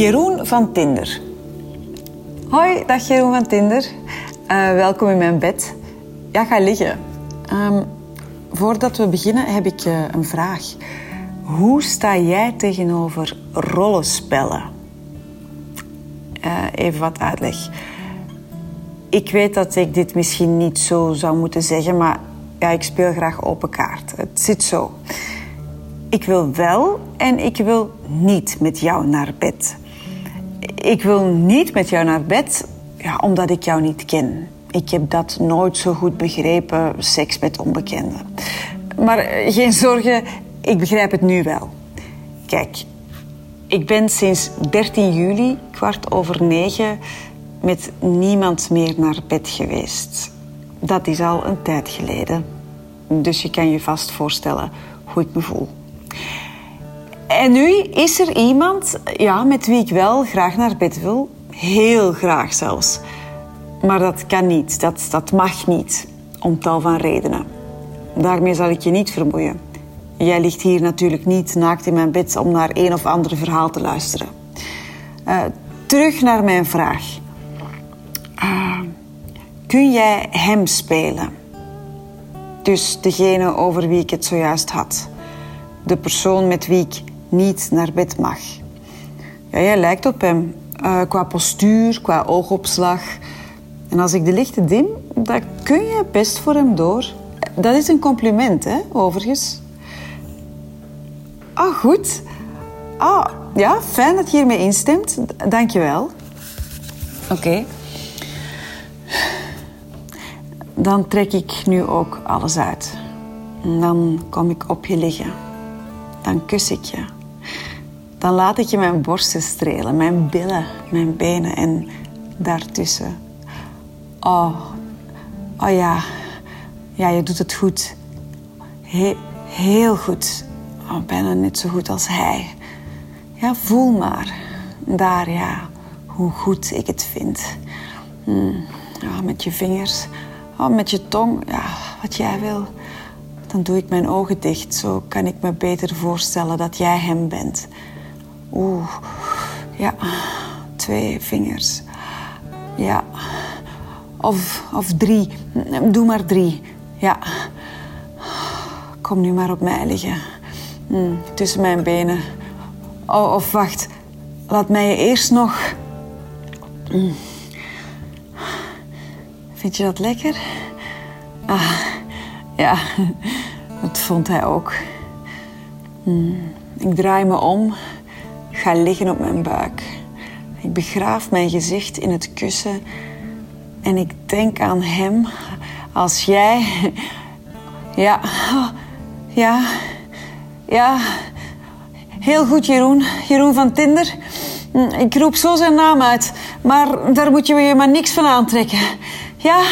Jeroen van Tinder. Hoi, dag Jeroen van Tinder. Uh, welkom in mijn bed. Ja, ga liggen. Um, voordat we beginnen heb ik uh, een vraag. Hoe sta jij tegenover rollenspellen? Uh, even wat uitleg. Ik weet dat ik dit misschien niet zo zou moeten zeggen, maar ja, ik speel graag open kaart. Het zit zo. Ik wil wel en ik wil niet met jou naar bed. Ik wil niet met jou naar bed ja, omdat ik jou niet ken. Ik heb dat nooit zo goed begrepen, seks met onbekenden. Maar eh, geen zorgen, ik begrijp het nu wel. Kijk, ik ben sinds 13 juli, kwart over negen, met niemand meer naar bed geweest. Dat is al een tijd geleden. Dus je kan je vast voorstellen hoe ik me voel. En nu is er iemand ja, met wie ik wel graag naar bed wil. Heel graag zelfs. Maar dat kan niet, dat, dat mag niet. Om tal van redenen. Daarmee zal ik je niet vermoeien. Jij ligt hier natuurlijk niet naakt in mijn bed om naar een of ander verhaal te luisteren. Uh, terug naar mijn vraag. Uh, kun jij hem spelen? Dus degene over wie ik het zojuist had. De persoon met wie ik niet naar bed mag. Ja, jij lijkt op hem. Uh, qua postuur, qua oogopslag. En als ik de lichten dim, dan kun je best voor hem door. Dat is een compliment, hè, overigens. Oh, goed. Ah, ja, fijn dat je hiermee instemt. Dank je wel. Oké. Dan trek ik nu ook alles uit. En dan kom ik op je liggen. Dan kus ik je. Dan laat ik je mijn borsten strelen, mijn billen, mijn benen en daartussen. Oh, oh ja. Ja, je doet het goed. heel goed. Oh, bijna net zo goed als hij. Ja, voel maar. Daar, ja. Hoe goed ik het vind. Mm. Ja, met je vingers. Oh, met je tong. Ja, wat jij wil. Dan doe ik mijn ogen dicht. Zo kan ik me beter voorstellen dat jij hem bent. Oeh, ja, twee vingers. Ja, of, of drie. Doe maar drie. Ja. Kom nu maar op mij liggen. Hm, tussen mijn benen. Oh, of wacht. Laat mij je eerst nog... Hm. Vind je dat lekker? Ah, ja, dat vond hij ook. Hm. Ik draai me om ga liggen op mijn buik. Ik begraaf mijn gezicht in het kussen en ik denk aan hem als jij. Ja, ja, ja. Heel goed, Jeroen. Jeroen van Tinder. Ik roep zo zijn naam uit, maar daar moet je je maar niks van aantrekken. Ja,